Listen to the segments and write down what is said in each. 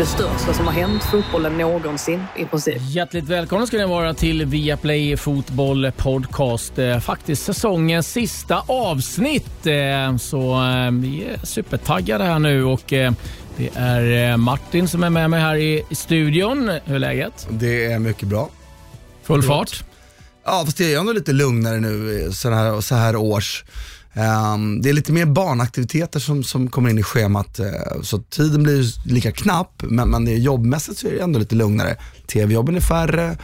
Det största som har hänt fotbollen någonsin i princip. Hjärtligt välkomna ska ni vara till Viaplay Fotboll Podcast. Eh, Faktiskt säsongens sista avsnitt. Eh, Så eh, vi är supertaggade här nu och det är Martin som är med mig här i studion. Hur är läget? Det är mycket bra. Full fart? Ja, fast det är ändå lite lugnare nu så här, så här års. Ehm, det är lite mer barnaktiviteter som, som kommer in i schemat, eh, så tiden blir lika knapp, men, men det är jobbmässigt så är det ändå lite lugnare. TV-jobben är färre,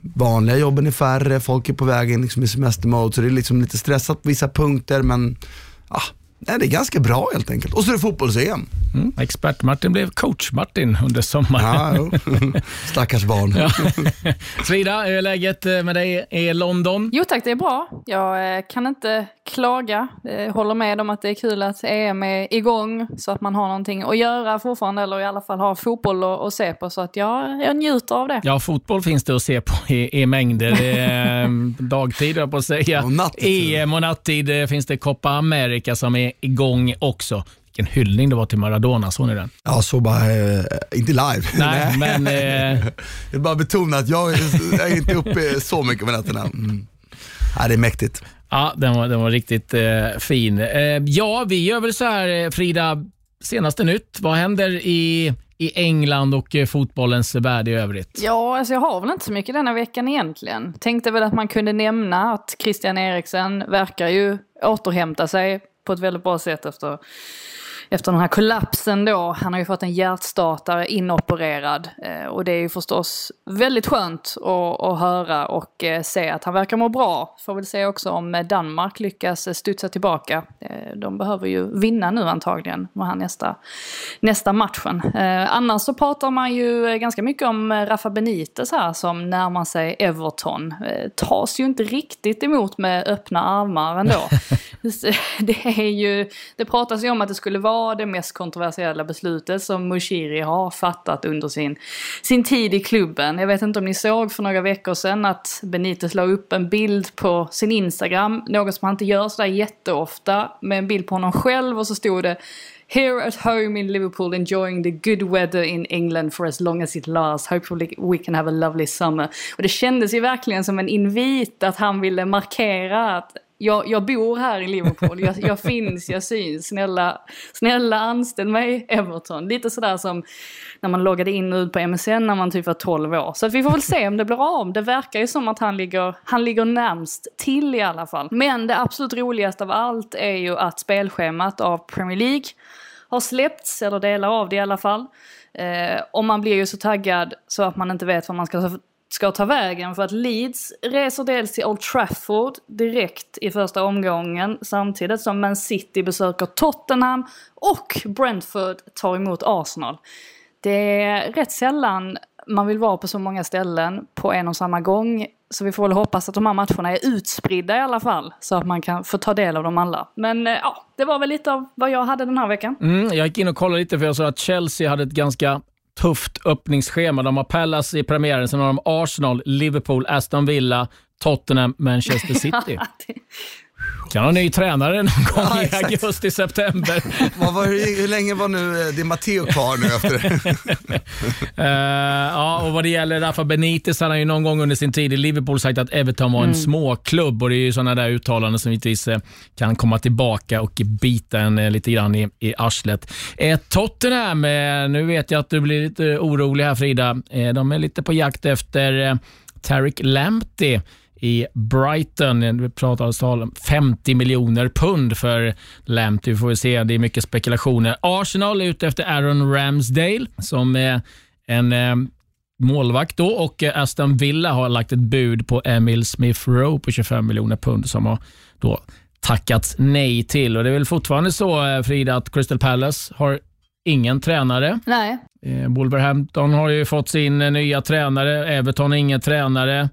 vanliga jobben är färre, folk är på väg in liksom i semestermode, så det är liksom lite stressat på vissa punkter, men ah, nej, det är ganska bra helt enkelt. Och så är det fotbolls-EM. Mm. Expert-Martin blev coach-Martin under sommaren. Ja, jo. Stackars barn. Ja. Frida, hur är läget med dig i London? Jo tack, det är bra. Jag eh, kan inte klaga. Eh, håller med om att det är kul att EM är igång så att man har någonting att göra fortfarande eller i alla fall har fotboll att, se på så att jag, jag njuter av det. Ja, fotboll finns det att se på i, i mängder. Eh, dagtid, jag på att säga. Och nattid. EM och nattid finns det Copa America som är igång också. Vilken hyllning det var till Maradona, såg ni den? Ja, så bara, eh, inte live. Nej, men... Eh, Jag vill bara betona att jag, är- jag är inte uppe så mycket på nätterna. Mm. Ja, det är mäktigt. ja, den var, den var riktigt eh, fin. Eh, ja, vi gör väl så här, eh, Frida, senaste nytt. Vad händer i, i England och eh, fotbollens värld i övrigt? Ja, alltså jag har väl inte så mycket denna veckan egentligen. Tänkte väl att man kunde nämna att Christian Eriksen verkar ju återhämta sig på ett väldigt bra sätt efter efter den här kollapsen då. Han har ju fått en hjärtstartare inopererad eh, och det är ju förstås väldigt skönt att, att höra och eh, se att han verkar må bra. Får väl se också om Danmark lyckas studsa tillbaka. Eh, de behöver ju vinna nu antagligen, med här nästa, nästa matchen. Eh, annars så pratar man ju eh, ganska mycket om eh, Rafa Benitez här som närmar sig Everton. Eh, tas ju inte riktigt emot med öppna armar ändå. det är ju, det pratas ju om att det skulle vara det mest kontroversiella beslutet som Mushiri har fattat under sin, sin tid i klubben. Jag vet inte om ni såg för några veckor sedan att Benitez la upp en bild på sin Instagram, något som han inte gör sådär jätteofta, med en bild på honom själv och så stod det Here at home in Liverpool enjoying the good weather in England for as long as it lasts. Hopefully we can have a lovely summer. Och det kändes ju verkligen som en invit att han ville markera att jag, jag bor här i Liverpool, jag, jag finns, jag syns. Snälla, snälla anställ mig Everton. Lite sådär som när man loggade in och ut på MSN när man typ var 12 år. Så att vi får väl se om det blir av. Det verkar ju som att han ligger, han ligger närmst till i alla fall. Men det absolut roligaste av allt är ju att spelschemat av Premier League har släppts, eller delar av det i alla fall. Eh, och man blir ju så taggad så att man inte vet vad man ska, ska ta vägen. För att Leeds reser dels till Old Trafford direkt i första omgången samtidigt som Man City besöker Tottenham och Brentford tar emot Arsenal. Det är rätt sällan man vill vara på så många ställen på en och samma gång. Så vi får väl hoppas att de här matcherna är utspridda i alla fall. Så att man kan få ta del av dem alla. Men eh, ja, det var väl lite av vad jag hade den här veckan. Mm, jag gick in och kollade lite för jag såg att Chelsea hade ett ganska tufft öppningsschema. De har Palace i premiären, sen har de Arsenal, Liverpool, Aston Villa, Tottenham, Manchester City. Kan ha ny tränare någon gång Ja, i augusti, september. Vad var, hur, hur länge var nu, eh, det är Matteo kvar nu efter? Eh, ja, och vad det gäller Rafa Benitez, han har ju någon gång under sin tid i Liverpool sagt att Everton var en småklubb och det är ju sådana där uttalanden som givetvis eh, kan komma tillbaka och bita en lite grann i, i arslet. Eh, Tottenham, eh, nu vet jag att du blir lite orolig här Frida. Eh, de är lite på jakt efter Tarek Lamptey i Brighton. Vi pratar om 50 miljoner pund för Lamptey. Vi får se, det är mycket spekulationer. Arsenal är ute efter Aaron Ramsdale som är en eh, målvakt då och Aston Villa har lagt ett bud på Emil Smith Rowe på 25 miljoner pund som har då tackats nej till. Och Det är väl fortfarande så eh, Frida att Crystal Palace har ingen tränare. Nej, Eh, Wolverhampton har ju fått sin nya tränare. Everton har ingen tränare.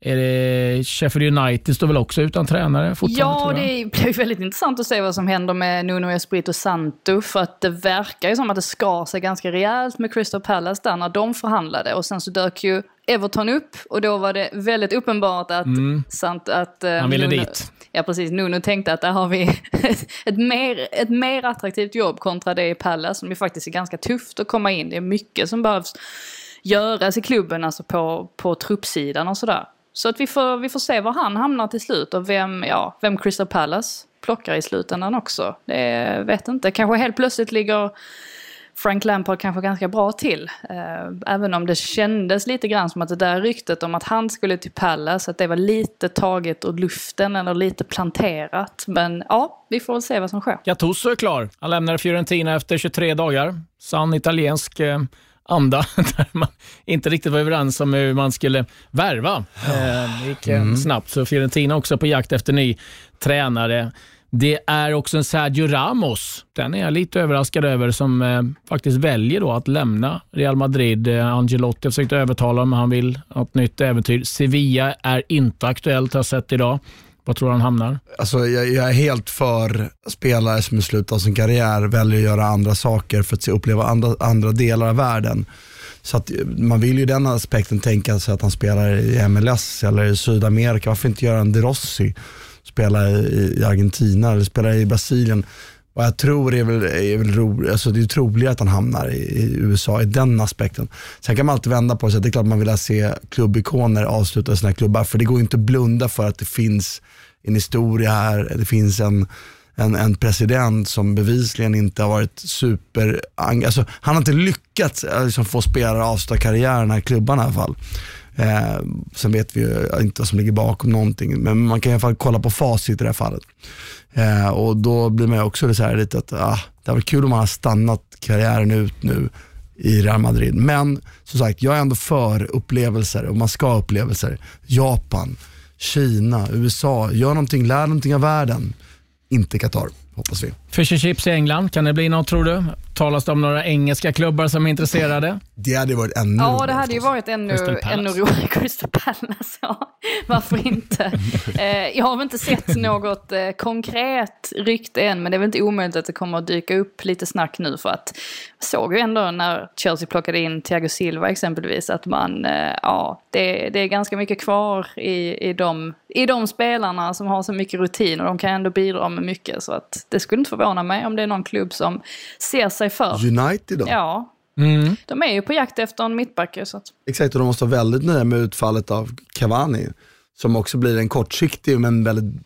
Är det Sheffield United står väl också utan tränare fortfarande? Ja, det blir väldigt intressant att se vad som händer med Nuno Espirito Santo. För att det verkar ju som att det skar sig ganska rejält med Crystal Palace där när de förhandlade. Och sen så dök ju Everton upp och då var det väldigt uppenbart att... Sant, att eh, Mm. Han ville Nuno, dit. Ja, precis. Nuno tänkte att där har vi ett, mer, ett mer attraktivt jobb kontra det i Palace som ju faktiskt är ganska tufft att komma in. Det är mycket som behövs göras i klubben, alltså på, på truppsidan och sådär. Så att vi får, vi får se var han hamnar till slut och vem, ja, vem Crystal Palace plockar i slutändan också. Det vet inte. Kanske helt plötsligt ligger Frank Lampard kanske ganska bra till. Eh, även om det kändes lite grann som att det där ryktet om att han skulle till Palace, att det var lite taget ur luften eller lite planterat. Men ja, vi får väl se vad som sker. Gattuso är klar. Han lämnar Fiorentina efter 23 dagar. Sann italiensk eh, anda, där man inte riktigt var överens om hur man skulle värva. Eh, det gick eh, snabbt, så Fiorentina också på jakt efter ny tränare. Det är också en Sergio Ramos. Den är jag lite överraskad över som eh, faktiskt väljer då att lämna Real Madrid. Eh, Angelotti har försökt övertala honom, han vill ha ett nytt äventyr. Sevilla är inte aktuellt har jag sett idag. Var tror du han hamnar? Alltså, jag, jag är helt för spelare som i slutet av sin karriär väljer att göra andra saker för att se, uppleva andra, andra delar av världen. Så att, man vill ju i den aspekten tänka sig att han spelar i MLS eller i Sydamerika. Varför inte göra en De Rossi? Spela i, i Argentina eller spela i Brasilien. Och jag tror är väl, är väl ro, alltså det är troligare att han hamnar i, i USA i den aspekten. Sen kan man alltid vända på sig. Det är klart man vill se klubbikoner avsluta sina klubbar. För det går inte att blunda för att det finns en historia här. Det finns en, en, en president som bevisligen inte har varit super... Alltså, han har inte lyckats eh, liksom, få spelare att avsluta karriären i klubbarna i alla fall. Eh, sen vet vi ju inte vad som ligger bakom någonting, men man kan i alla fall kolla på facit i det här fallet. Eh, och då blir man ju också så här lite att ah, det var kul om man har stannat karriären ut nu i Real Madrid. Men som sagt, jag är ändå för upplevelser och man ska ha upplevelser. Japan, Kina, USA, gör någonting, lär någonting av världen. Inte Qatar, hoppas vi. Fish and chips i England, kan det bli något tror du? Talas det om några engelska klubbar som är intresserade? Det hade varit ännu Ja, det hade ju varit ännu, Crystal Palace. ännu roligare. Crystal Palace, ja. Varför inte? Eh, jag har väl inte sett något eh, konkret rykte än, men det är väl inte omöjligt att det kommer att dyka upp lite snack nu för att jag såg ju ändå när Chelsea plockade in Thiago Silva exempelvis att man, eh, ja, det, det är ganska mycket kvar i, i, de, i de spelarna som har så mycket rutin och de kan ändå bidra med mycket så att det skulle inte förvåna mig om det är någon klubb som ser sig för. United då? Ja, Mm. de är ju på jakt efter en mittback ju, så att, Exakt, och de måste vara väldigt nöjda med utfallet av Cavani. Som också blir en kortsiktig men väldigt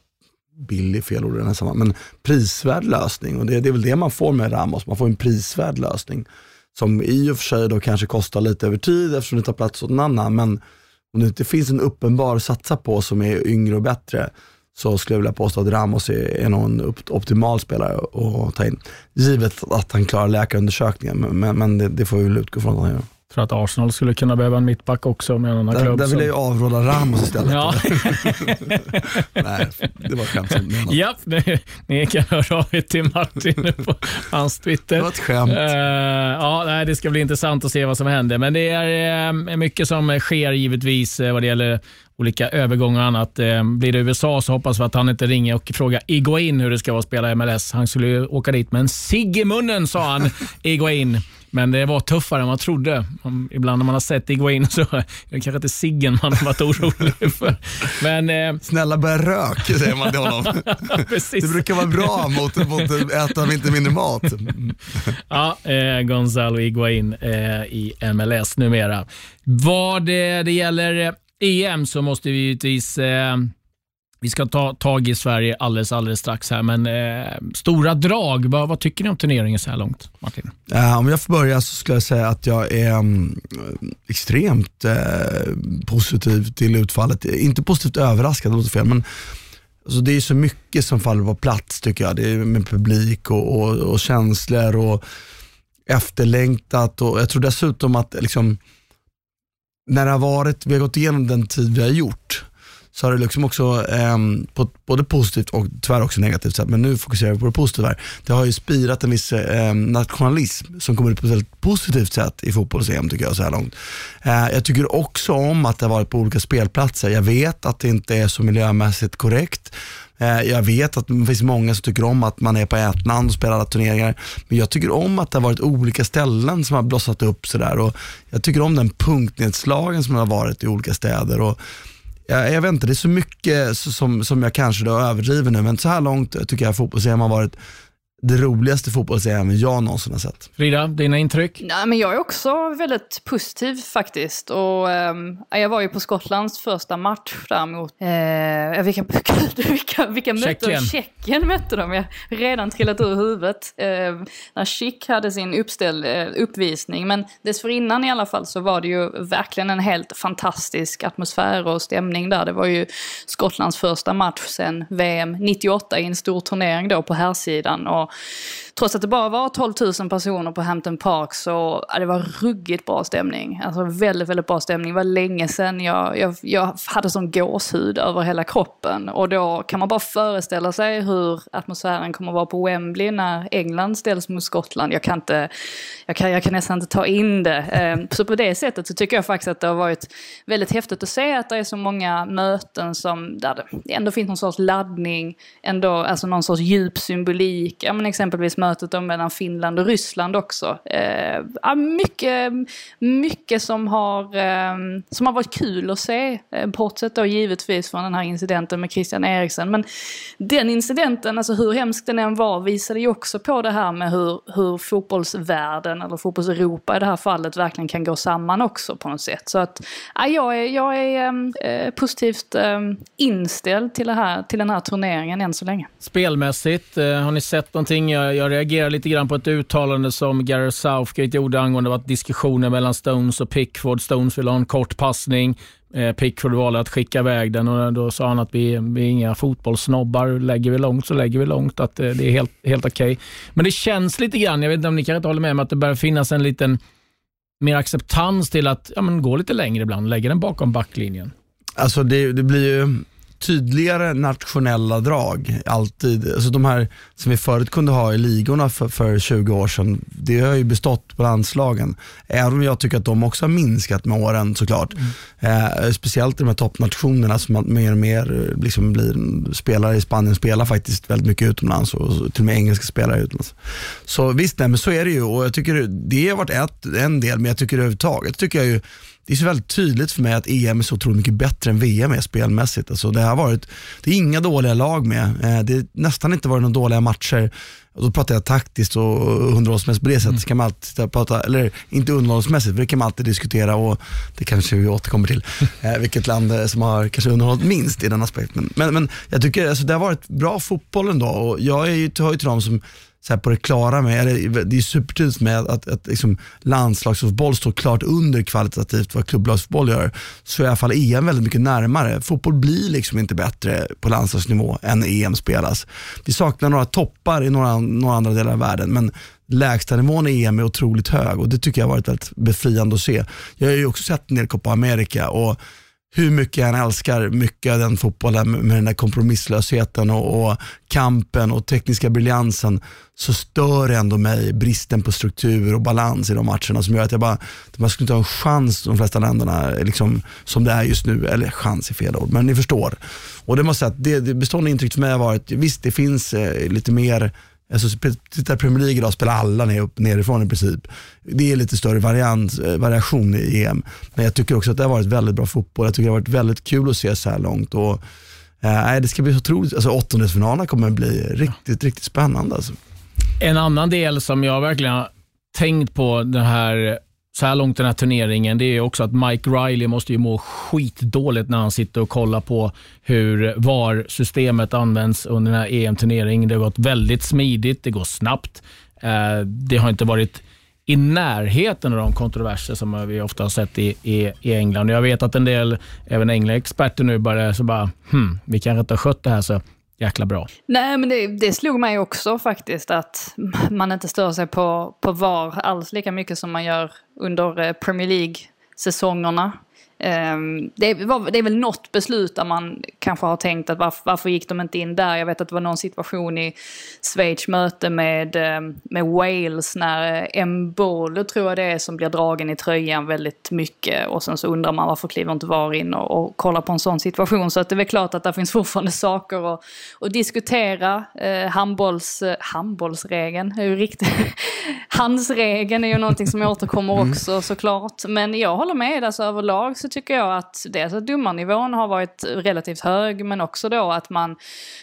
billig, fel ord men prisvärd lösning. Och det, det är väl det man får med Ramos, man får en prisvärd lösning. Som i och för sig då kanske kostar lite över tid eftersom det tar plats åt en annan. Men om det inte finns en uppenbar att satsa på som är yngre och bättre, så skulle jag vilja påstå att Ramos är, är någon optimal spelare att ta in. Givet att han klarar läkarundersökningen, men, men, men det, det får vi väl utgå från att han gör. Tror att Arsenal skulle kunna behöva en mittback också med en annan Där, klubb. där vill som- jag ju avråda Ramos istället. Ja, Nej, det var skämt. menat. ja ni, ni kan höra av er till Martin på hans Twitter. Det var ett skämt. Eh, ja, det ska bli intressant att se vad som händer. Men det är eh, mycket som sker givetvis eh, vad det gäller olika övergångar och annat. Blir det USA så hoppas vi att han inte ringer och frågar Iguain hur det ska vara att spela MLS. Han skulle ju åka dit med en cigg i munnen, sa han, Iguain. Men det var tuffare än man trodde. Ibland när man har sett Iguain så är det kanske inte ciggen man har varit orolig för. Men eh, Snälla börja rök, säger man till honom. Det brukar vara bra mot, mot att äta inte mindre mat. Ja, eh, Gonzalo Higuain eh, i MLS numera. Vad det, det gäller eh, EM så måste vi givetvis eh, vi ska ta tag i Sverige alldeles, alldeles strax här, men eh, stora drag, vad, vad tycker ni om turneringen så här långt, Martin? Eh, om jag får börja så skulle jag säga att jag är um, extremt eh, positiv till utfallet. Inte positivt överraskad, det låter fel, men alltså, det är så mycket som faller på plats tycker jag. Det är med publik och, och, och känslor och efterlängtat och jag tror dessutom att liksom, när det har varit, vi har gått igenom den tid vi har gjort, så har det liksom också eh, på både positivt och tyvärr också negativt sätt, men nu fokuserar vi på det positiva här. Det har ju spirat en viss eh, nationalism som kommer ut på ett väldigt positivt sätt i fotbolls-EM tycker jag så här långt. Eh, jag tycker också om att det har varit på olika spelplatser. Jag vet att det inte är så miljömässigt korrekt. Eh, jag vet att det finns många som tycker om att man är på ett land och spelar alla turneringar. Men jag tycker om att det har varit olika ställen som har blossat upp sådär. Jag tycker om den punktnedslagen som har varit i olika städer. Och jag, jag vet inte, det är så mycket som, som jag kanske då överdriver nu, men så här långt tycker jag fotbolls har varit det roligaste fotbolls jag någonsin har sett. Frida, dina intryck? Nej, men jag är också väldigt positiv faktiskt. Och, um, jag var ju på Skottlands första match där mot, uh, vilka, vilka, vilka mötte Tjeckien mötte de. Jag redan trillat ur huvudet. Uh, när Schick hade sin uppställ, uh, uppvisning. Men dessförinnan i alla fall så var det ju verkligen en helt fantastisk atmosfär och stämning där. Det var ju Skottlands första match sen VM 98 i en stor turnering då på här sidan och trots att det bara var 12 000 personer på Hampton Park så ja, det var ruggigt bra stämning. Alltså väldigt, väldigt bra stämning. Det var länge sedan jag, jag, jag hade sån gåshud över hela kroppen. Och då kan man bara föreställa sig hur atmosfären kommer att vara på Wembley när England ställs mot Skottland. Jag kan, inte, jag kan, jag kan nästan inte ta in det. Ehm, så på det sättet så tycker jag faktiskt att det har varit väldigt häftigt att se att det är så många möten som, där det ändå finns någon sorts laddning, ändå, alltså någon sorts djup symbolik. Ja, men exempelvis mötet mellan Finland och Ryssland också. Eh, mycket, mycket som har, eh, som har varit kul att se, eh, bortsett då givetvis från den här incidenten med Christian Eriksen. Men den incidenten, alltså hur hemsk den än var, visade ju också på det här med hur, hur fotbollsvärlden, eller fotbolls-Europa i det här fallet, verkligen kan gå samman också på något sätt. Så att ja, jag är, jag är ehm, eh, positivt eh, inställd till, det här, till den här turneringen än så länge. Spelmässigt, eh, har ni sett någonting? Jag, jag reagerar lite grann på ett uttalande som Gareth Southgate gjorde angående att diskussionen mellan Stones och Pickford. Stones ville ha en kort passning. Eh, Pickford valde att skicka iväg den och då sa han att vi, vi är inga fotbollssnobbar. Lägger vi långt så lägger vi långt. Att eh, det är helt, helt okej. Okay. Men det känns lite grann, jag vet inte om ni kanske inte håller med mig, att det börjar finnas en liten mer acceptans till att ja, men gå lite längre ibland. Lägga den bakom backlinjen. Alltså det, det blir ju tydligare nationella drag. Alltid. Alltså de här som vi förut kunde ha i ligorna för, för 20 år sedan, det har ju bestått på landslagen. Även om jag tycker att de också har minskat med åren såklart. Mm. Eh, speciellt i de här toppnationerna som mer och mer eh, liksom blir spelare i Spanien spelar faktiskt väldigt mycket utomlands och till och med engelska spelare utomlands. Så visst, nej, men så är det ju och jag tycker det har varit ett, en del, men jag tycker överhuvudtaget tycker jag ju det är så väldigt tydligt för mig att EM är så otroligt mycket bättre än VM är spelmässigt. Alltså det, har varit, det är inga dåliga lag med. Eh, det har nästan inte varit några dåliga matcher. Och då pratar jag taktiskt och underhållsmässigt på det sättet. Mm. Kan man alltid prata, eller inte underhållsmässigt, för det kan man alltid diskutera och det kanske vi återkommer till. Eh, vilket land som har kanske underhållit minst i den aspekten. Men, men jag tycker alltså, det har varit bra fotboll ändå och jag är ju, hör ju till dem som så på det klara med, eller, det är supertydligt med att, att, att liksom landslagsfotboll står klart under kvalitativt vad klubblagsfotboll gör, så är i alla fall EM väldigt mycket närmare. Fotboll blir liksom inte bättre på landslagsnivå än EM spelas. Vi saknar några toppar i några, några andra delar av världen, men lägstanivån i EM är otroligt hög och det tycker jag har varit väldigt befriande att se. Jag har ju också sett en del Copa America och hur mycket jag än älskar mycket av den fotbollen med den där kompromisslösheten och, och, kampen och tekniska briljansen så stör ändå mig bristen på struktur och balans i de matcherna som gör att jag bara, man skulle inte ha en chans de flesta länderna liksom, som det är just nu, eller chans är fel ord, men ni förstår. Och det måste säga att det, det bestående intrycket för mig har varit, visst det finns eh, lite mer Alltså, tittar Premier League idag spelar alla ner, upp, nerifrån i princip. Det är lite större variant, eh, variation i EM. Men jag tycker också att det har varit väldigt bra fotboll. Jag tycker det har varit väldigt kul att se så här långt. Och, eh, det ska bli så otroligt. Alltså, åttondelsfinalerna kommer att bli riktigt, riktigt spännande. Alltså. En annan del som jag verkligen har tänkt på den här så här långt den här turneringen, det är också att Mike Riley måste ju må skitdåligt när han sitter och kollar på hur VAR-systemet används under den här EM-turneringen. Det har gått väldigt smidigt, det går snabbt. Eh, det har inte varit i närheten av de kontroverser som vi ofta har sett i, i, i England. Jag vet att en del, även engelska experter nu börjar så bara, hmm, vi kanske inte har skött det här så jäkla bra. Nej, men det, det slog mig också faktiskt att man inte stör sig på, på VAR alls lika mycket som man gör under eh, Premier League-säsongerna. Ehm, det, var, det är väl något beslut där man kanske har tänkt att varför, varför gick de inte in där? Jag vet att det var någon situation i Schweiz möte med, ehm, med Wales när Mbolo tror jag det är som blir dragen i tröjan väldigt mycket och sen så undrar man varför kliver inte VAR in och, och kollar på en sån situation. Så att det är väl klart att det finns fortfarande saker att, att diskutera. Eh, handbolls, eh, handbollsregeln är ju riktigt. Handsregeln är ju någonting som återkommer Mm. också såklart. Men jag håller med, alltså överlag så tycker jag att dels att domarnivån har varit relativt hög men också då att man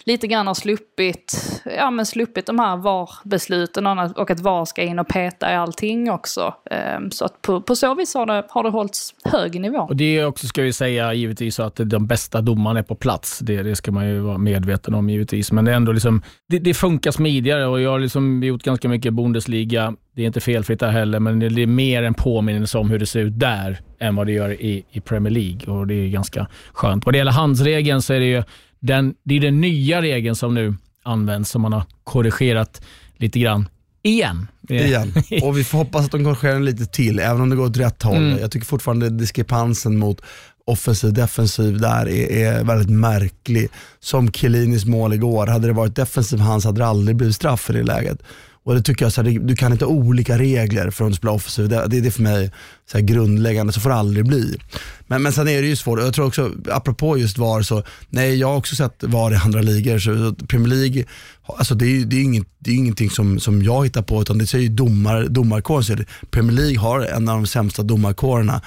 lite grann har sluppit, ja men sluppit de här VAR-besluten och att VAR ska in och peta i allting också. Ehm, så att på, på så vis har det, har det hållits hög nivå. Och det är också, ska vi säga, givetvis så att de bästa domarna är på plats. Det, det ska man ju vara medveten om givetvis. Men det är ändå liksom, det, det funkar smidigare och jag har liksom gjort ganska mycket Bundesliga. Det är inte felfritt där heller, men det är mer en påminnelse om hur det ser ut där än vad det gör i, i Premier League och det är ganska skönt. Vad det gäller handsregeln så är det ju den, det är den nya regeln som nu används som man har korrigerat lite grann igen. Igen. Och vi får hoppas att de korrigerar den lite till, även om det går åt rätt håll. Mm. Jag tycker fortfarande diskrepansen mot offensiv defensiv där är, är väldigt märklig. Som Chiellinis mål igår, hade det varit defensiv hands hade det aldrig blivit straff i det läget. Och det tycker jag, så här, du kan inte ha olika regler för att spela offensiv. Det, det är det för mig så här, grundläggande, så får det aldrig bli. Men, men sen är det ju svårt, jag tror också, apropå just VAR, så nej jag har också sett VAR i andra ligor. Så, så Premier League, alltså det är ju det är inget, det är ingenting som, som jag hittar på, utan det säger ju domar, domarkåren. Premier League har en av de sämsta domarkårerna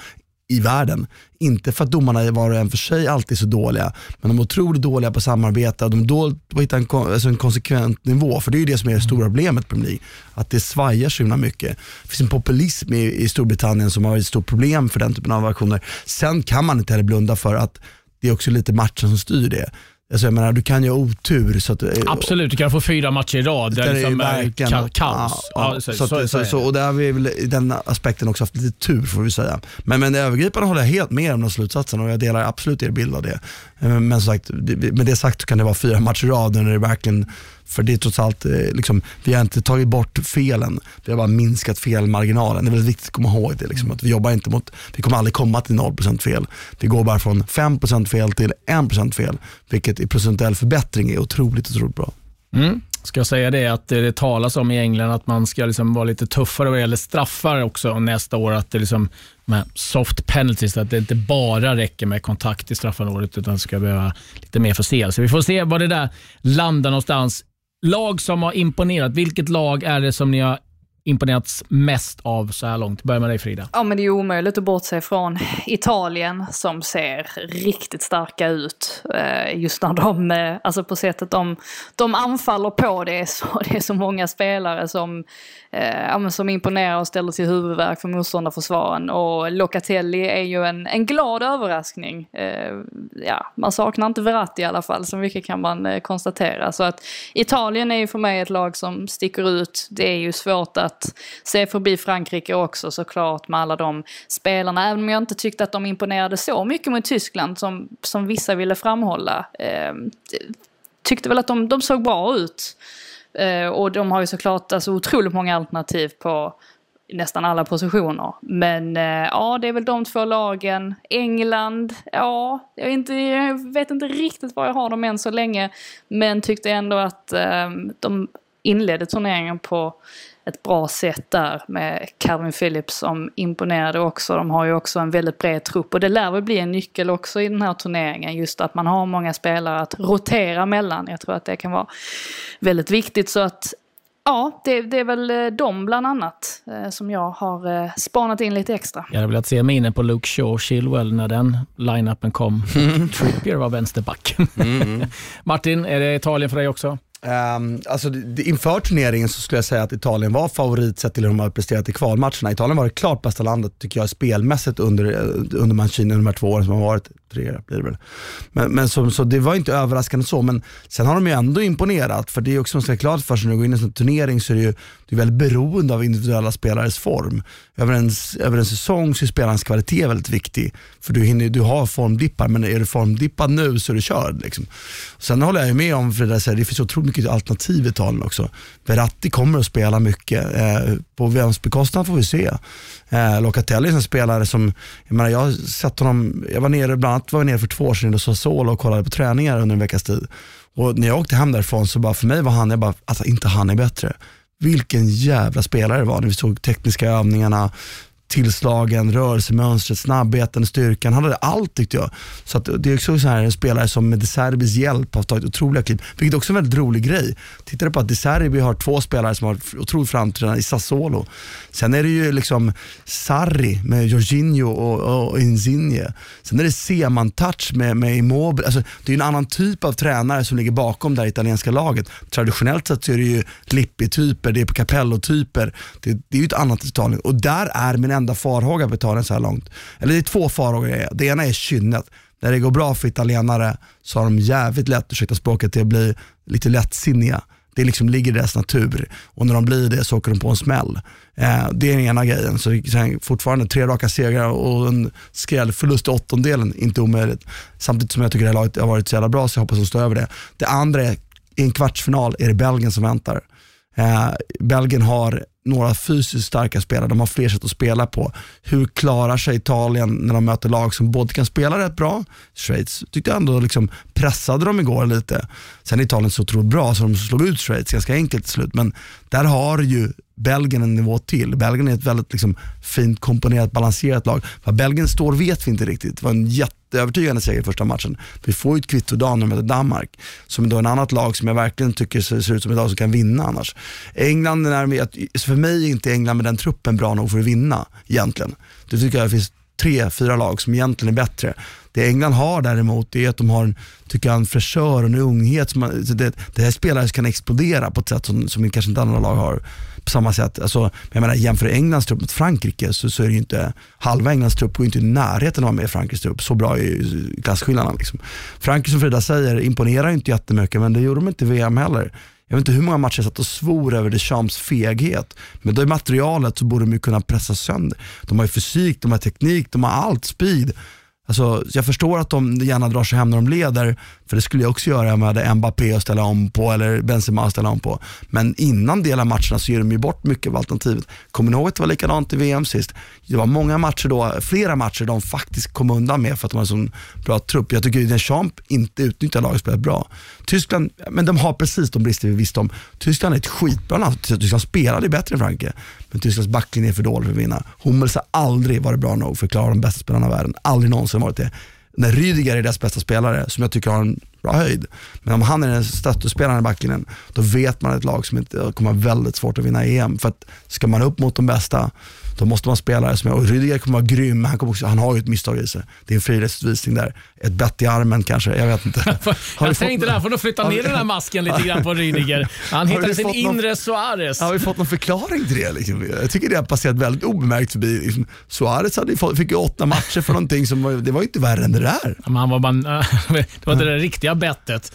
i världen. Inte för att domarna var och en för sig alltid är så dåliga, men de är otroligt dåliga på samarbete och de är dåliga på att hitta en, kon- alltså en konsekvent nivå. För det är ju det som är det stora problemet på Premier League, att det svajar så himla mycket. Det finns en populism i, i Storbritannien som har varit ett stort problem för den typen av aktioner. Sen kan man inte heller blunda för att det är också lite matchen som styr det. Alltså jag menar, du kan ju ha otur. Så att, Absolut, du kan få fyra matcher i rad där det är är verkligen- ka- kaos. Ja, ja. Ja, så, så, att- så, så, är så, det. och där har vi väl i den aspekten också haft lite tur får vi säga. Men, men det övergripande håller jag helt med om de slutsatserna och jag delar absolut er bild av det. Eh, Men sagt, med det sagt så kan det vara fyra matcher i rad när det verkligen för det är trots allt, eh, liksom, vi har inte tagit bort felen, vi har bara minskat felmarginalen. Det är väldigt viktigt att komma ihåg det. Liksom, att vi jobbar inte mot, vi kommer aldrig komma till 0% fel. Vi går bara från 5% fel till 1% fel, vilket i procentuell förbättring är otroligt, otroligt bra. Mm. Ska jag säga det att det talas om i England att man ska liksom vara lite tuffare vad gäller straffar också nästa år. Att det liksom med soft penalties, att det inte bara räcker med kontakt i straffområdet utan det ska behöva lite mer förseelse. Vi får se var det där landar någonstans. Lag som har imponerat, vilket lag är det som ni har imponerats mest av så här långt? Börja med dig Frida. Ja men det är ju omöjligt att bortse från Italien som ser riktigt starka ut. Eh, just när de, eh, alltså på sättet de, de anfaller på. Det är, så, det är så många spelare som, eh, ja, men som imponerar och ställer till huvudvärk för motståndarförsvaren. Och Locatelli är ju en, en glad överraskning. Eh, Ja, man saknar inte Verratti i alla fall, så mycket kan man eh, konstatera. Så att Italien är ju för mig ett lag som sticker ut. Det är ju svårt att att se förbi Frankrike också såklart med alla de spelarna. Även om jag inte tyckte att de imponerade så mycket mot Tyskland som, som vissa ville framhålla. Eh, tyckte väl att de, de såg bra ut. Eh, och de har ju såklart alltså, otroligt många alternativ på nästan alla positioner. Men eh, ja, det är väl de två lagen. England, ja, jag, inte, jag vet inte riktigt var jag har dem än så länge. Men tyckte ändå att eh, de inledde turneringen på ett bra sätt där med Calvin Phillips som imponerade också. De har ju också en väldigt bred trupp och det lär väl bli en nyckel också i den här turneringen. Just att man har många spelare att rotera mellan. Jag tror att det kan vara väldigt viktigt. Så att ja, det, det är väl eh, de bland annat eh, som jag har eh, spanat in lite extra. Jag hade velat se mig inne på Luke Shaw Chilwell när den line-upen kom. Trippier var vänsterback. Martin, är det Italien för dig också? Um, alltså, det, inför turneringen så skulle jag säga att Italien var favorit sett till hur de har presterat i kvalmatcherna. Italien var det klart bästa landet tycker jag spelmässigt under, eh, under Mancini de här två åren som har varit tre blir det väl. Men, men så, så det var inte överraskande så, men sen har de ju ändå imponerat. För det är också man ska klart för sig när du går in i en sån turnering så är det ju du är väldigt beroende av individuella spelares form. Över en, över en säsong så är spelarens kvalitet väldigt viktig. För du, hinner, du har formdippar, men är du formdippad nu så är du körd. Liksom. Sen håller jag ju med om, för det, där, det finns otroligt mycket alternativ i Italien också. Verratti kommer att spela mycket. Eh, på vems bekostnad får vi se. Eh, Locatelli är en spelare som, jag menar jag har sett honom, jag var nere, bland annat var jag nere för två år sedan i Sassuolo och kollade på träningar under en veckas tid. Och när jag åkte hem därifrån så bara för mig var han, jag bara, alltså inte han är bättre. Vilken jävla spelare det var när vi såg tekniska övningarna, tillslagen, rörelsemönstret, snabbheten, styrkan. Han hade allt tyckte jag. Så att det är också så här en spelare som med De Serbis hjälp har tagit otroliga kliv. Vilket också är en väldigt rolig grej. Tittar du på att De Serbi har två spelare som har otroligt framträdande i Sassuolo. Sen är det ju liksom Sarri med Jorginho och, och Insigne. Sen är det Seman-touch med, med Immobile. Alltså, det är en annan typ av tränare som ligger bakom det här italienska laget. Traditionellt sett så är det ju Lippi-typer, det är Capello-typer. Det, det är ju ett annat Italien och där är min enda farhåga på Italien så här långt. Eller det är två farhågor. Det ena är kynnet. När det går bra för italienare så har de jävligt lätt, ursäkta språket, till att bli lite lättsinniga. Det liksom ligger i deras natur och när de blir det så åker de på en smäll. Eh, det är den ena grejen. Så fortfarande tre raka segrar och en skrällförlust i åttondelen, inte omöjligt. Samtidigt som jag tycker det här laget har varit så jävla bra så jag hoppas de står över det. Det andra är, i en kvartsfinal är det Belgien som väntar. Eh, Belgien har några fysiskt starka spelare, de har fler sätt att spela på. Hur klarar sig Italien när de möter lag som både kan spela rätt bra, Schweiz tyckte jag ändå liksom pressade dem igår lite. Sen är Italien så otroligt bra så de slog ut Schweiz ganska enkelt till slut. Men där har ju Belgien en nivå till. Belgien är ett väldigt liksom, fint komponerat, balanserat lag. Vad Belgien står vet vi inte riktigt. Det var en jätte jätteövertygande seger i första matchen. Vi får ju ett kvitto idag när de möter Danmark, som är då en annat lag som jag verkligen tycker ser ut som ett lag som kan vinna annars. England, är, för mig är inte England med den truppen bra nog för att vinna egentligen. Det tycker jag finns tre, fyra lag som egentligen är bättre. Det England har däremot är att de har tycker jag, en fräschör och en unghet. Som man, det, det här spelare som kan explodera på ett sätt som, som kanske inte andra lag har på samma sätt. Alltså, jag menar, jämför Englands trupp mot Frankrike så, så är det inte, halva Englands trupp går inte i närheten av att vara med i Frankrikes trupp. Så bra är klasskillnaderna. Liksom. Frankrike som Frida säger imponerar inte jättemycket men det gjorde de inte i VM heller. Jag vet inte hur många matcher jag satt och svor över Deschamps feghet. Men då i materialet så borde de ju kunna pressa sönder. De har ju fysik, de har teknik, de har allt, speed. Alltså, jag förstår att de gärna drar sig hem när de leder, för det skulle jag också göra om jag hade Mbappé att ställa om på eller Benzema att ställa om på. Men innan delar matcherna så ger de ju bort mycket av alternativet. Kommer ni ihåg att det var likadant i VM sist? Det var många matcher då, flera matcher de faktiskt kom undan med för att de har en sån bra trupp. Jag tycker att Deschamps inte utnyttjar lagspelet bra. Tyskland, men de har precis de brister vi visste om. Tyskland är ett skitbra land. Tyskland spelade bättre än Frankrike. Men Tysklands backlinje är för dålig för att vinna. Hummels har aldrig varit bra nog för att klara de bästa spelarna i världen. Aldrig någonsin varit det. När Rydiger är deras bästa spelare, som jag tycker har en bra höjd. Men om han är den statusspelaren i backlinjen, då vet man ett lag som inte kommer ha väldigt svårt att vinna EM. För att ska man upp mot de bästa, då måste man spela som är, och Rydiger kommer vara grym, han, kommer också, han har ju ett misstag i sig. Det är en frirättsutvisning där. Ett bett i armen kanske, jag vet inte. Har jag tänkte där, får du flytta ner den här masken lite grann på Rydiger. Han hittade sin inre någon, Suarez. Har vi fått någon förklaring till det? Liksom? Jag tycker det har passerat väldigt obemärkt förbi. Liksom, Suarez hade fått, fick ju åtta matcher för någonting som var, det var inte värre än det där. Men han var bara, det var det där riktiga bettet.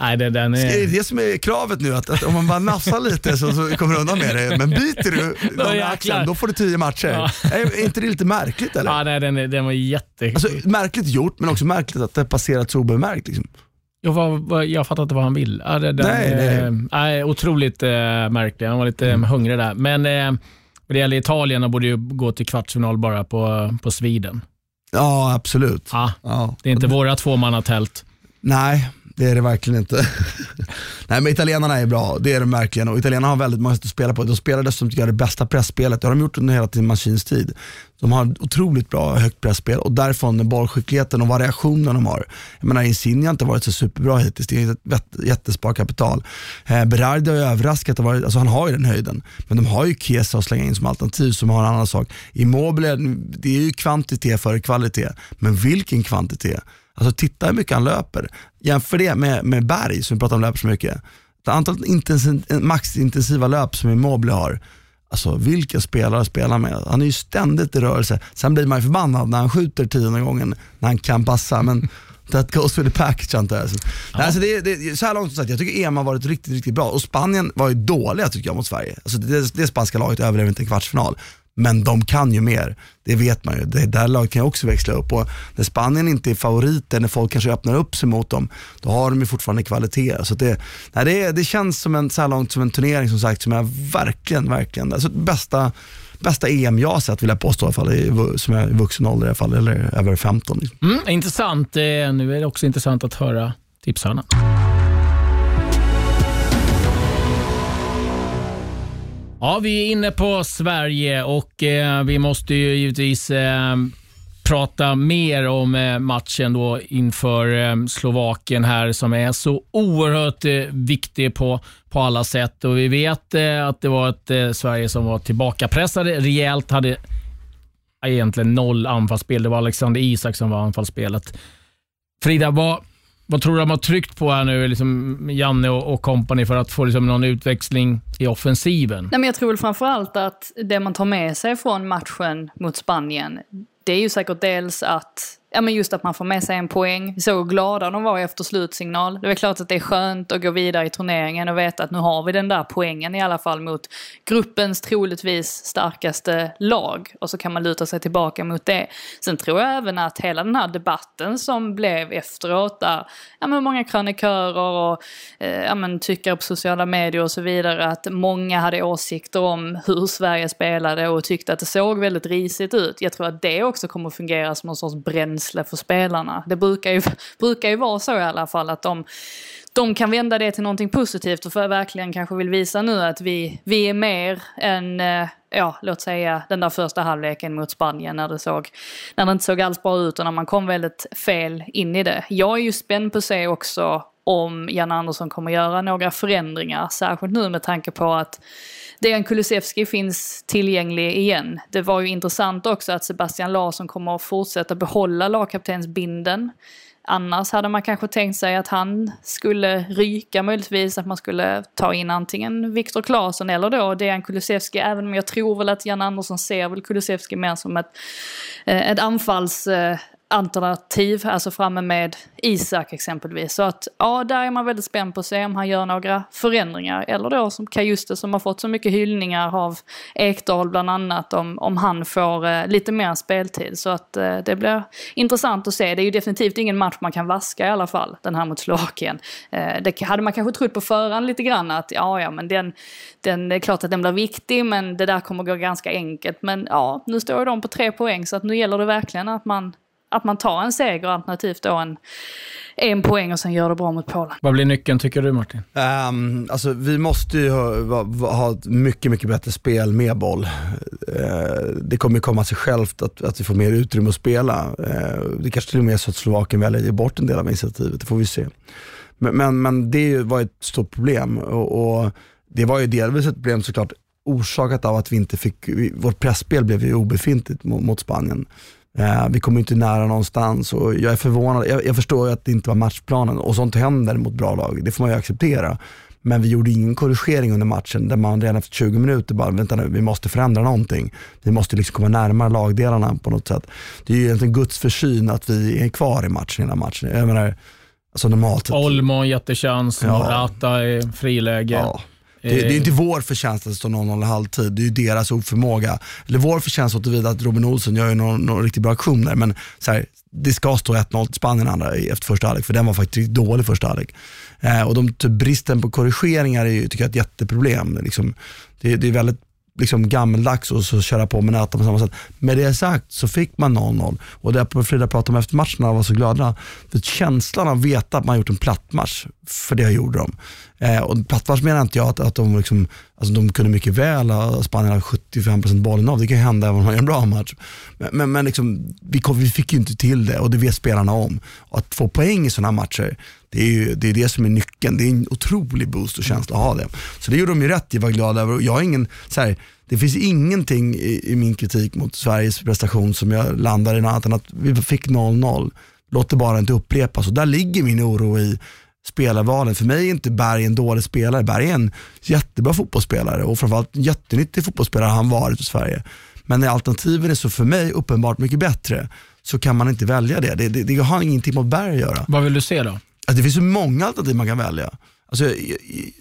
Nej, det, den är... Det är det som är kravet nu, att, att om man bara nafsar lite så, så kommer du undan med det. Men byter du någon axeln, då får du tio matcher. Ja. Är inte det lite märkligt eller? Ja, nej, den, den var jätte... Alltså, märkligt gjort, men också märkligt att det passerat så obemärkt. Liksom. Jag, var, jag fattar inte vad han vill. Ja, det, den, nej, nej. nej, otroligt äh, märklig. Han var lite mm. hungrig där. Men äh, det gäller Italien, de borde ju gå till kvartsfinal bara på, på Sweden. Ja, absolut. Ja, ja. Det är inte våra tvåmannatält. Nej, det är det verkligen inte. Nej men italienarna är bra, det är de verkligen. Och italienarna har väldigt många sätt att spela på. De spelar dessutom tycker jag, det bästa pressspelet. Det har de gjort under hela sin maskinstid. tid. De har otroligt bra högt presspel och därifrån bollskickligheten och variationen de har. Jag menar Insigne har inte varit så superbra hittills, det är ett jättesparkapital. Eh, Berardi har överraskat, varit, alltså han har ju den höjden. Men de har ju Kesa att slänga in som alternativ som har en annan sak. Immobile, det är ju kvantitet före kvalitet. Men vilken kvantitet? Alltså titta hur mycket han löper. Jämför det med, med Berg som vi pratar om löper så mycket. Antalet intensiv, maxintensiva löp som Immobile har. Alltså vilken spelare att spela med. Han är ju ständigt i rörelse. Sen blir man ju förbannad när han skjuter tionde gången när han kan passa. Men that goes with the package antar jag. Så, nej, alltså det, det, så här långt sagt, jag tycker EM har varit riktigt, riktigt bra. Och Spanien var ju dåliga tycker jag mot Sverige. Alltså det, det spanska laget överlevde inte en kvartsfinal. Men de kan ju mer, det vet man ju. Det där laget kan ju också växla upp. Och när Spanien inte är favoriter, när folk kanske öppnar upp sig mot dem, då har de ju fortfarande kvalitet. Så det, nej, det, det känns som en, så här långt som en turnering som sagt, som jag verkligen, verkligen, alltså bästa, bästa EM jag har sett vill jag påstå, i alla fall, i, som är i vuxen ålder i alla fall, eller över 15. Liksom. Mm, intressant. Nu är det också intressant att höra tipshörnan. Ja, vi är inne på Sverige och eh, vi måste ju givetvis eh, prata mer om eh, matchen då inför eh, Slovakien här som är så oerhört eh, viktig på, på alla sätt. Och Vi vet eh, att det var ett eh, Sverige som var tillbakapressade rejält, hade egentligen noll anfallsspel. Det var Alexander Isak som var anfallsspelet. Frida, vad, vad tror du de har tryckt på här nu, liksom Janne och, och company för att få liksom någon utväxling i offensiven? Nej, men jag tror väl framförallt att det man tar med sig från matchen mot Spanien, det är ju säkert dels att Ja men just att man får med sig en poäng. Vi såg hur glada de var efter slutsignal. Det är klart att det är skönt att gå vidare i turneringen och veta att nu har vi den där poängen i alla fall mot gruppens troligtvis starkaste lag. Och så kan man luta sig tillbaka mot det. Sen tror jag även att hela den här debatten som blev efteråt där ja, men många krönikörer och eh, ja, men tyckare på sociala medier och så vidare att många hade åsikter om hur Sverige spelade och tyckte att det såg väldigt risigt ut. Jag tror att det också kommer att fungera som någon sorts bränsle för spelarna. Det brukar ju, brukar ju vara så i alla fall att de, de kan vända det till någonting positivt och för verkligen kanske vill visa nu att vi, vi är mer än, eh, ja, låt säga den där första halvleken mot Spanien när det, såg, när det inte såg alls bra ut och när man kom väldigt fel in i det. Jag är ju spänd på att se också om Jan Andersson kommer göra några förändringar, särskilt nu med tanke på att Dejan Kulusevski finns tillgänglig igen. Det var ju intressant också att Sebastian Larsson kommer att fortsätta behålla lagkaptensbinden. Annars hade man kanske tänkt sig att han skulle ryka möjligtvis, att man skulle ta in antingen Viktor Claesson eller då Dejan Kulusevski, även om jag tror väl att Jan Andersson ser väl Kulusevski mer som ett, eh, ett anfalls eh, alternativ, alltså framme med Isak exempelvis. Så att ja, där är man väldigt spänd på att se om han gör några förändringar. Eller då som Kajuste som har fått så mycket hyllningar av Ekdal bland annat, om, om han får eh, lite mer speltid. Så att eh, det blir intressant att se. Det är ju definitivt ingen match man kan vaska i alla fall, den här mot Slovakien. Eh, det hade man kanske trott på förhand lite grann att ja, ja, men den, den, det är klart att den blir viktig, men det där kommer gå ganska enkelt. Men ja, nu står ju de på tre poäng, så att nu gäller det verkligen att man att man tar en seger alternativt då en, en poäng och sen gör det bra mot Polen. Vad blir nyckeln tycker du Martin? Um, alltså, vi måste ju ha, ha ett mycket, mycket bättre spel med boll. Uh, det kommer komma sig självt att, att vi får mer utrymme att spela. Uh, det kanske till och med är så att Slovakien väljer att ge bort en del av initiativet, det får vi se. Men, men, men det var ett stort problem och, och, det var ju delvis ett problem såklart orsakat av att vi inte fick, vårt pressspel blev ju obefintligt mot, mot Spanien. Eh, vi kommer inte nära någonstans och jag är förvånad. Jag, jag förstår att det inte var matchplanen och sånt händer mot bra lag. Det får man ju acceptera. Men vi gjorde ingen korrigering under matchen där man redan efter 20 minuter bara, vänta nu, vi måste förändra någonting. Vi måste liksom komma närmare lagdelarna på något sätt. Det är ju egentligen Guds försyn att vi är kvar i matchen hela matchen. Jag menar, alltså normalt Olmo jättechans, ja. Morata i friläge. Ja. Det, det, är inte vår förtjänst att det står 0-0 i halvtid, det är ju deras oförmåga. Eller vår förtjänst så tillvida att Robin Olsen gör ju någon, någon riktigt bra aktion där, men så här, det ska stå 1-0 till Spanien andra efter första halvlek, för den var faktiskt dålig första halvlek. Eh, och de, typ, bristen på korrigeringar är ju, tycker jag, ett jätteproblem. Liksom, det, det är väldigt liksom gammeldags och så köra på med nätet på samma sätt. Med det sagt så fick man 0-0 och det Frida pratade om efter matchen, de var så glada. För känslan av att veta att man gjort en plattmatch för det gjorde de. Eh, och plattmatch menar inte jag att, att de, liksom, alltså de kunde mycket väl ha Spanien har 75% bollen av. Det kan hända även om man gör en bra match. Men, men, men liksom, vi, kom, vi fick ju inte till det och det vet spelarna om. Och att få poäng i sådana matcher, det är ju det, är det som är nyckeln. Det är en otrolig boost och känsla att ha det. Så det gjorde de ju rätt i, var glada över. Jag har ingen, så här, det finns ingenting i, i, min kritik mot Sveriges prestation som jag landar i något annat än att vi fick 0-0. Låt det bara inte upprepas och där ligger min oro i spelarvalen. För mig är inte Berg en dålig spelare. Berg är en jättebra fotbollsspelare och framförallt en jättenyttig fotbollsspelare han varit i Sverige. Men när alternativen är så för mig uppenbart mycket bättre så kan man inte välja det. Det, det, det har ingenting med Berg att göra. Vad vill du se då? Alltså, det finns så många alternativ man kan välja. Alltså,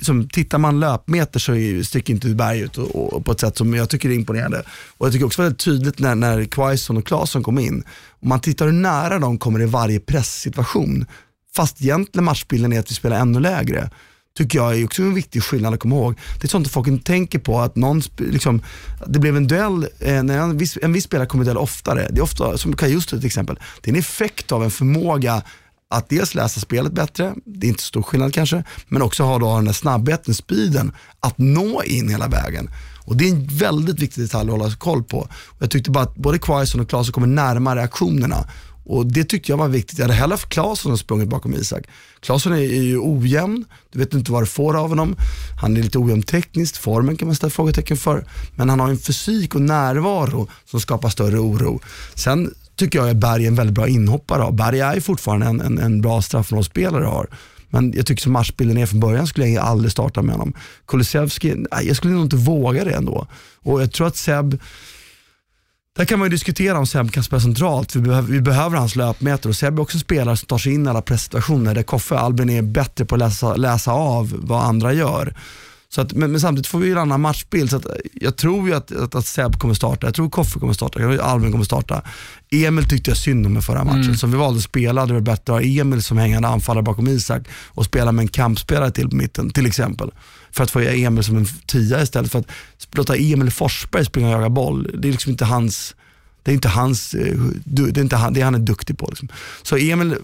som, tittar man löpmeter så sticker inte Berg ut och, och, på ett sätt som jag tycker är imponerande. Och jag tycker också väldigt tydligt när, när Quaison och Claesson kom in. Om man tittar hur nära de kommer i varje presssituation, fast egentligen matchbilden är att vi spelar ännu lägre tycker jag är också en viktig skillnad att komma ihåg. Det är sånt folk inte tänker på, att någon, liksom, det blev en duell, eh, när en viss, en viss spelare kommer duell oftare. Det är ofta, som Kajusto till exempel, det är en effekt av en förmåga att dels läsa spelet bättre, det är inte så stor skillnad kanske, men också ha då den där snabbheten, speeden, att nå in hela vägen. Och Det är en väldigt viktig detalj att hålla koll på. Och jag tyckte bara att både Quaison och Claesson kommer närmare aktionerna. Och Det tyckte jag var viktigt. Jag hade hellre haft Claesson som sprungit bakom Isak. Claesson är, är ju ojämn, du vet inte vad du får av honom. Han är lite ojämn tekniskt, formen kan man ställa frågetecken för. Men han har en fysik och närvaro som skapar större oro. Sen tycker jag att Berg är en väldigt bra inhoppare. av. Berg är fortfarande en, en, en bra straffmålsspelare. har. Men jag tycker som matchbilden är från början skulle jag aldrig starta med honom. Kulusevski, jag skulle nog inte våga det ändå. Och jag tror att Seb, där kan man ju diskutera om Seb kan spela centralt. Vi behöver, vi behöver hans löpmeter och Seb är också en spelare som tar sig in i alla presssituationer där Koffe Albin är bättre på att läsa, läsa av vad andra gör. Så att, men, men samtidigt får vi en annan matchbild. Så att, jag tror ju att, att, att Seb kommer starta, jag tror Koffe kommer starta, jag tror Albin kommer starta. Emil tyckte jag synd om i förra matchen. Så vi valde att spela, det varit bättre att ha Emil som hängande anfallare bakom Isak och spela med en kampspelare till på mitten till exempel. För att få Emil som en tia istället för att låta Emil Forsberg springa och jaga boll. Det är liksom inte hans det är inte hans, eh, det är inte han, det han är duktig på. Liksom. Så Emil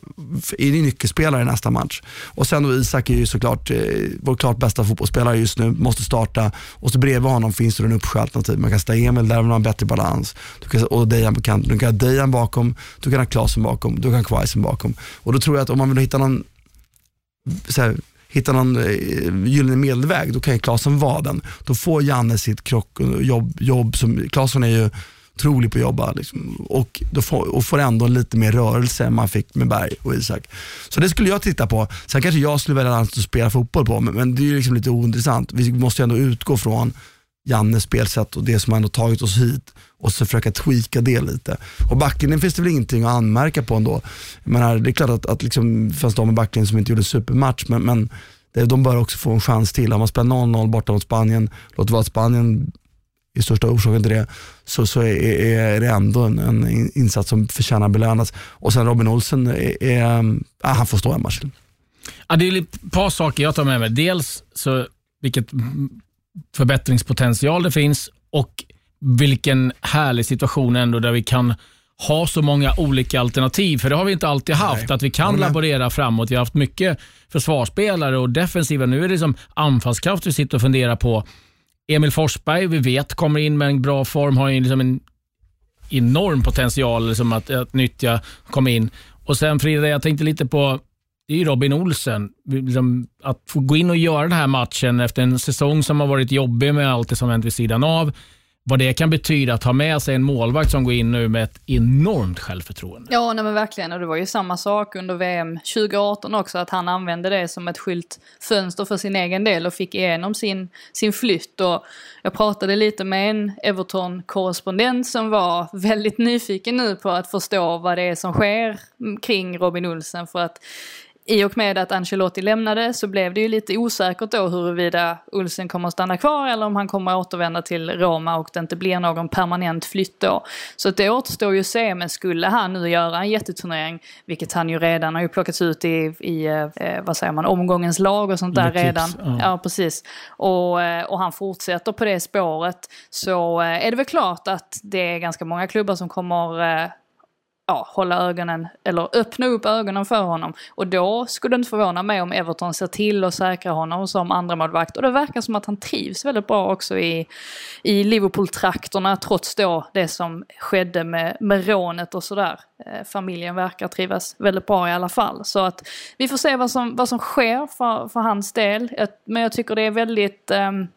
är nyckelspelare i nästa match. Och sen då Isak är ju såklart eh, vår klart bästa fotbollsspelare just nu, måste starta. Och så bredvid honom finns det en uppsjö-alternativ. Man kan ställa Emil där, man har en bättre balans. Du kan, och Dejan på kanten. Du kan ha Dejan bakom, du kan ha Klasen bakom, du kan ha Quaisen bakom. Och då tror jag att om man vill hitta någon så här, hitta någon eh, gyllene medelväg, då kan ju Claesson vara den. Då får Janne sitt krock och jobb, jobb som, Claesson är ju otrolig på att jobba liksom, och, då får, och får ändå lite mer rörelse än man fick med Berg och Isak. Så det skulle jag titta på. Sen kanske jag skulle välja att spela fotboll på, men, men det är ju liksom lite ointressant. Vi måste ju ändå utgå från Jannes spelsätt och det som ändå tagit oss hit och så försöka tweaka det lite. Och backlinjen finns det väl ingenting att anmärka på ändå. Jag menar, det är klart att, att liksom, det fanns de i backlinjen som inte gjorde supermatch, men, men det, de bör också få en chans till. Om man spelar 0-0 borta mot Spanien, låt vara att Spanien är största orsaken till det, så, så är, är det ändå en, en insats som förtjänar att belönas. Och sen Robin Olsen, är, är, ja, han får stå en match till. Ja, det är ett par saker jag tar med mig. Dels så vilket förbättringspotential det finns och vilken härlig situation ändå där vi kan ha så många olika alternativ. För det har vi inte alltid haft. Nej. Att vi kan laborera framåt. Vi har haft mycket försvarsspelare och defensiva. Nu är det som anfallskraft vi sitter och funderar på. Emil Forsberg, vi vet, kommer in med en bra form, har ju liksom en enorm potential liksom att, att nyttja, komma in. Och sen Frida, jag tänkte lite på det är ju Robin Olsen. Liksom, att få gå in och göra den här matchen efter en säsong som har varit jobbig med allt det som hänt vid sidan av. Vad det kan betyda att ha med sig en målvakt som går in nu med ett enormt självförtroende. Ja, nej men verkligen. Och det var ju samma sak under VM 2018 också, att han använde det som ett skyltfönster för sin egen del och fick igenom sin, sin flytt. Och jag pratade lite med en Everton-korrespondent som var väldigt nyfiken nu på att förstå vad det är som sker kring Robin Olsen. För att i och med att Ancelotti lämnade så blev det ju lite osäkert då huruvida Olsen kommer att stanna kvar eller om han kommer att återvända till Roma och det inte blir någon permanent flytt då. Så att det återstår ju att se, men skulle han nu göra en jätteturnering, vilket han ju redan har ju plockats ut i, i eh, vad säger man, omgångens lag och sånt där tips, redan. ja. Ja, precis. Och, eh, och han fortsätter på det spåret så eh, är det väl klart att det är ganska många klubbar som kommer eh, ja, hålla ögonen, eller öppna upp ögonen för honom. Och då skulle det inte förvåna mig om Everton ser till att säkra honom som andra målvakt. Och det verkar som att han trivs väldigt bra också i, i Liverpool-trakterna, trots då det som skedde med, med rånet och sådär. Eh, familjen verkar trivas väldigt bra i alla fall. Så att vi får se vad som, vad som sker för, för hans del. Men jag tycker det är väldigt, ehm,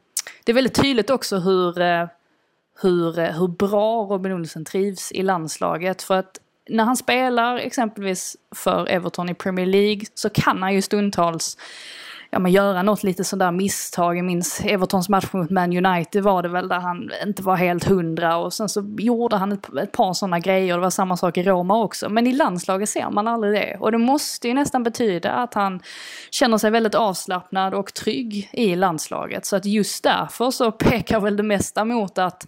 det är väldigt tydligt också hur, eh, hur, eh, hur bra Robin Olsen trivs i landslaget. För att när han spelar exempelvis för Everton i Premier League så kan han ju stundtals ja, men göra något lite sådär misstag. Jag minns Evertons match mot Man United var det väl där han inte var helt hundra och sen så gjorde han ett, ett par sådana grejer. Det var samma sak i Roma också. Men i landslaget ser man aldrig det. Och det måste ju nästan betyda att han känner sig väldigt avslappnad och trygg i landslaget. Så att just därför så pekar väl det mesta mot att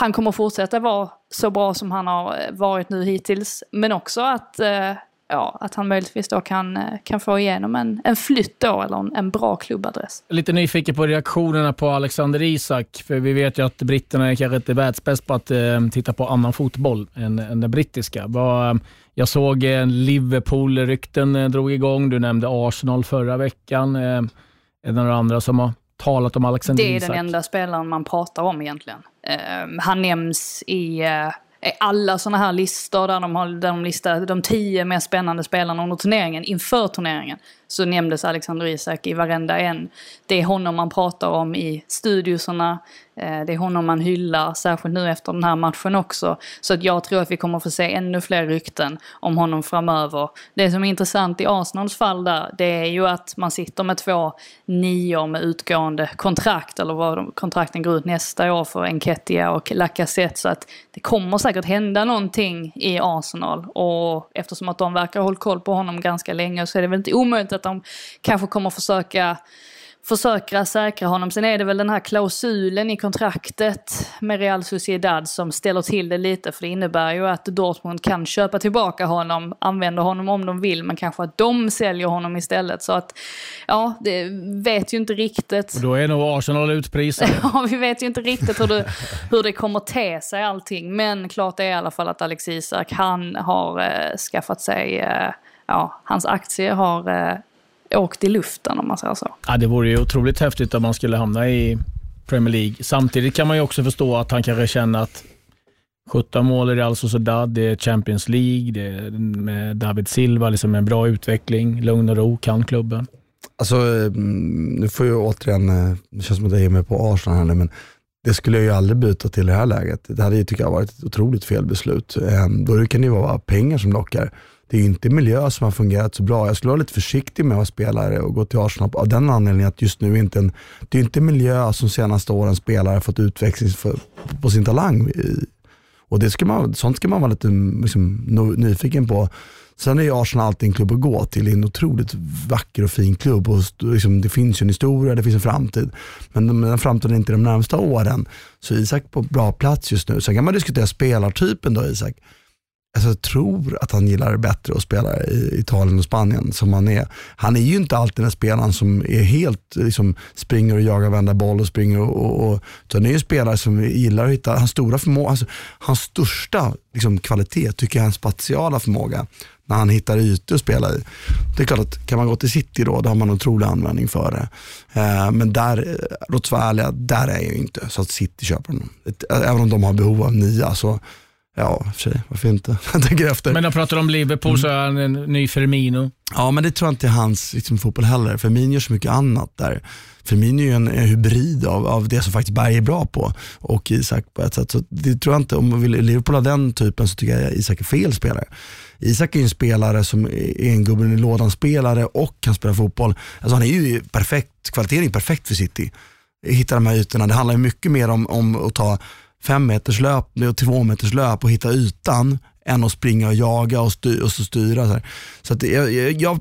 han kommer fortsätta vara så bra som han har eh, varit nu hittills. Men också att eh, ja, att han möjligtvis då kan, eh, kan få igenom en, en flytt då, eller en, en bra klubbadress. Lite nyfiken på reaktionerna på Alexander Isak, för vi vet ju att britterna är kanske inte världsbäst på att eh, titta på annan fotboll än, än den brittiska. Var, jag såg eh, Liverpool-rykten eh, drog igång, du nämnde Arsenal förra veckan. Eh, är det några andra som har talat om Alexander Det är Isak? den enda spelaren man pratar om egentligen. Eh, han nämns i eh, alla sådana här listor där de, har, där de listar de tio mest spännande spelarna under turneringen, inför turneringen, så nämndes Alexander Isak i varenda en. Det är honom man pratar om i studioserna, eh, det är honom man hyllar, särskilt nu efter den här matchen också. Så att jag tror att vi kommer få se ännu fler rykten om honom framöver. Det som är intressant i Arsenals fall där, det är ju att man sitter med två nior med utgående kontrakt, eller vad kontrakten går ut nästa år för Enketia och Lacazette. Så att det kommer säkert hända någonting i Arsenal. Och eftersom att de verkar ha hållit koll på honom ganska länge så är det väl inte omöjligt att de kanske kommer försöka försöka säkra honom. Sen är det väl den här klausulen i kontraktet med Real Sociedad som ställer till det lite. För det innebär ju att Dortmund kan köpa tillbaka honom, använda honom om de vill, men kanske att de säljer honom istället. Så att, ja, det vet ju inte riktigt. Och då är nog Arsenal utprisade. Ja, vi vet ju inte riktigt hur det, hur det kommer te sig allting. Men klart är i alla fall att Alex Isak, han har eh, skaffat sig, eh, ja, hans aktier har eh, åkt i luften om man säger så. Ja, det vore ju otroligt häftigt om man skulle hamna i Premier League. Samtidigt kan man ju också förstå att han kanske känner att 17 mål i Real Sociedad, det är Champions League, det är med David Silva, liksom en bra utveckling, lugn och ro, kan klubben. Alltså, mm, nu får jag återigen, eh, det känns som att jag är med på Arsenal här nu, men det skulle jag ju aldrig byta till i det här läget. Det hade ju, tycker jag, varit ett otroligt felbeslut. Eh, Då kan det ju vara pengar som lockar. Det är ju inte miljö som har fungerat så bra. Jag skulle vara lite försiktig med att vara spelare och gå till Arsenal av den anledningen att just nu är inte en, det är inte en miljö som senaste åren spelare fått utväxling för, på sin talang i. Och det ska man, sånt ska man vara lite liksom, nyfiken på. Sen är ju Arsenal alltid en klubb att gå till. Det är en otroligt vacker och fin klubb. Och liksom, det finns ju en historia, det finns en framtid. Men den framtiden är inte de närmsta åren. Så Isak på bra plats just nu. Sen kan man diskutera spelartypen då Isak. Alltså, jag tror att han gillar det bättre att spela i Italien och Spanien som han är. Han är ju inte alltid den spelaren som är helt, liksom, springer och jagar varenda boll och springer och, och, och utan det är ju en spelare som gillar att hitta, hans stora förmåga, alltså, hans största liksom, kvalitet tycker jag är hans spatiala förmåga. När han hittar ytor att spela i. Det är klart att kan man gå till City då, då har man en otrolig användning för det. Eh, men där, låt oss vara ärliga, där är jag ju inte så att City köper honom. Även om de har behov av nia så Ja, för sig. Varför inte? Jag tänker efter. Men de pratar om Liverpool så är han en ny Firmino. Ja, men det tror jag inte är hans liksom, fotboll heller. Firmino gör så mycket annat där. Firmino är ju en, en hybrid av, av det som faktiskt Berg är bra på och Isak på ett sätt. Så det tror jag inte, om man vill Liverpool ha den typen så tycker jag Isak är fel spelare. Isak är ju en spelare som är en gubben i lådan spelare och kan spela fotboll. Alltså han är ju perfekt, kvaliteten är perfekt för City. Hitta de här ytorna. Det handlar ju mycket mer om, om att ta fem meters löp och två meters löp och hitta ytan än att springa och jaga och, styr, och så styra. Så, här. så att jag, jag,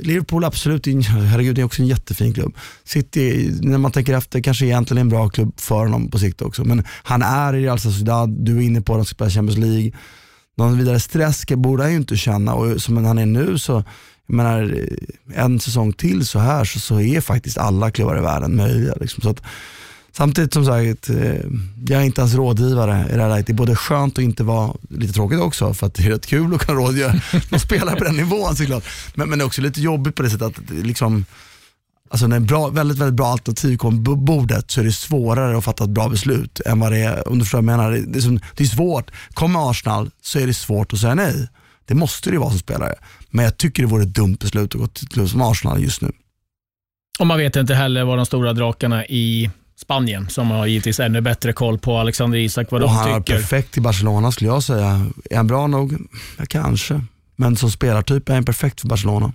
Liverpool absolut, är herregud det är också en jättefin klubb. City, när man tänker efter, kanske egentligen är en bra klubb för honom på sikt också. Men han är i Real Sociedad, du är inne på att de ska spela Champions League. Någon vidare stress borde han ju inte känna och som han är nu så, jag menar, en säsong till så här så, så är faktiskt alla klubbar i världen möjliga. Liksom. Så att, Samtidigt som sagt, eh, jag är inte ens rådgivare i det här läget. Det är både skönt och inte vara, lite tråkigt också för att det är rätt kul att kunna rådgöra någon spelare på den nivån såklart. Men, men det är också lite jobbigt på det sättet att liksom, alltså när en bra, väldigt, väldigt bra alternativ kommer på bordet så är det svårare att fatta ett bra beslut än vad det är, om du förstår vad jag menar. Det, är, som, det är svårt, kommer Arsenal så är det svårt att säga nej. Det måste det vara som spelare. Men jag tycker det vore ett dumt beslut att gå till klubb som Arsenal just nu. Och man vet inte heller vad de stora drakarna i Spanien som har givetvis ännu bättre koll på Alexander Isak, vad Och de han är tycker. perfekt i Barcelona skulle jag säga. Är han bra nog? Ja, kanske. Men som spelartyp är han perfekt för Barcelona.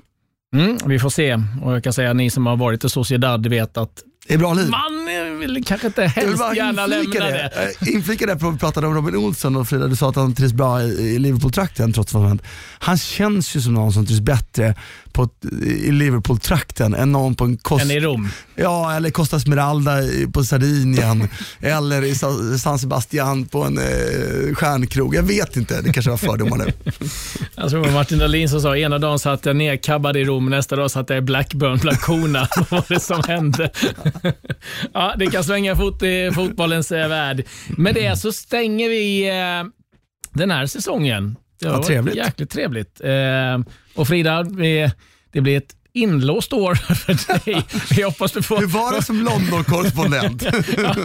Mm, vi får se. Och jag kan säga ni som har varit i Sociedad vet att Det är bra liv. man vill kanske inte helst gärna lämna det. det. Inflika det att vi pratade om Robin Olsson och Frida, du sa att han trivs bra i, i Liverpool-trakten trots vad som hänt. Han känns ju som någon som trivs bättre på, ett- i Liverpool-trakten än någon på en kost... Än i Rom. Ja, eller Costa Smeralda på Sardinien eller i Sa- San Sebastian på en eh, stjärnkrog. Jag vet inte, det kanske var fördomar nu. Jag tror det var Martin Dahlin som sa ena dagen satt jag nerkabbad i Rom, nästa dag satt jag i Blackburn bland korna. Vad var det som hände? ja, det kan svänga fot i fotbollens eh, värld. Med det så stänger vi eh, den här säsongen. Det Ja, var trevligt. Jäkligt trevligt. Eh, och Frida, det blir ett inlåst år för dig. Vi hoppas du får... Hur var det som London-korrespondent? Ja.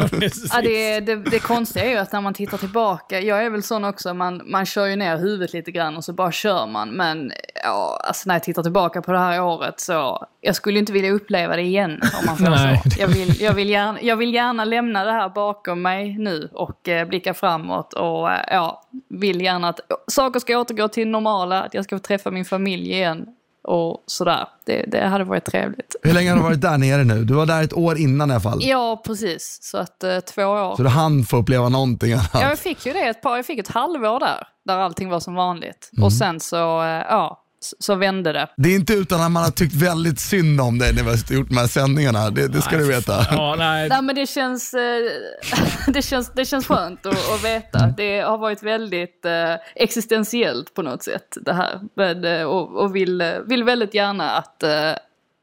Ja, det, det, det konstiga är ju att när man tittar tillbaka, jag är väl sån också, man, man kör ju ner huvudet lite grann och så bara kör man. Men ja, alltså när jag tittar tillbaka på det här året så, jag skulle inte vilja uppleva det igen om man Nej. säger så. Jag vill, jag, vill gärna, jag vill gärna lämna det här bakom mig nu och eh, blicka framåt och eh, ja, vill gärna att saker ska återgå till normala, att jag ska få träffa min familj igen och sådär. Det, det hade varit trevligt. Hur länge har du varit där nere nu? Du var där ett år innan i alla fall. Ja, precis. Så att eh, två år. Så du hann få uppleva någonting annat. Ja, jag fick ju det ett par, jag fick ett halvår där, där allting var som vanligt. Och sen så, eh, ja, så, vände det. Det är inte utan att man har tyckt väldigt synd om dig när vi har gjort de här sändningarna. Det, det ska du veta. Ja, nej. Nej men det känns, eh, det känns, det känns skönt att, att veta. Det har varit väldigt eh, existentiellt på något sätt det här. Men, eh, och och vill, vill väldigt gärna att,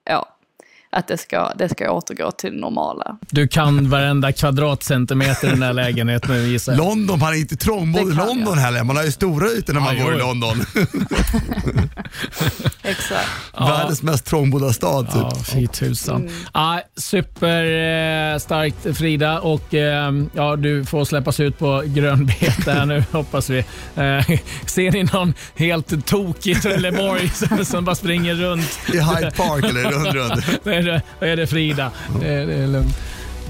ja, att det ska, det ska återgå till det normala. Du kan varenda kvadratcentimeter i den här lägenheten nu gissar jag. London, man är inte trångbodd i London jag. heller. Man har ju stora ytor när man Ja, bor i. London. Exakt. Världens mest trångbodda stad typ. Ja, fy tusan. Ja, super eh, starkt Frida och eh, ja, du får släppas ut på grönbete här nu hoppas vi. Eh, ser ni någon helt tokig Trelleborg som, som bara springer runt, I Hyde Park eller runt runt. Är det, då är det Frida. Det, är- det är lugnt.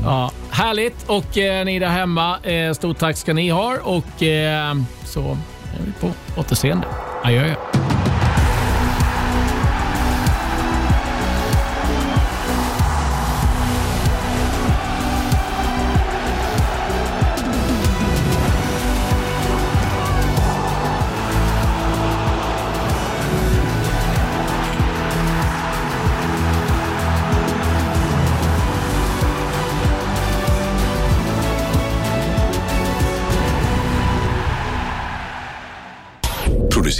Ja, härligt och eh, ni där hemma, eh, stort tack ska ni ha och eh, så är vi på återseende. Adjö. adjö.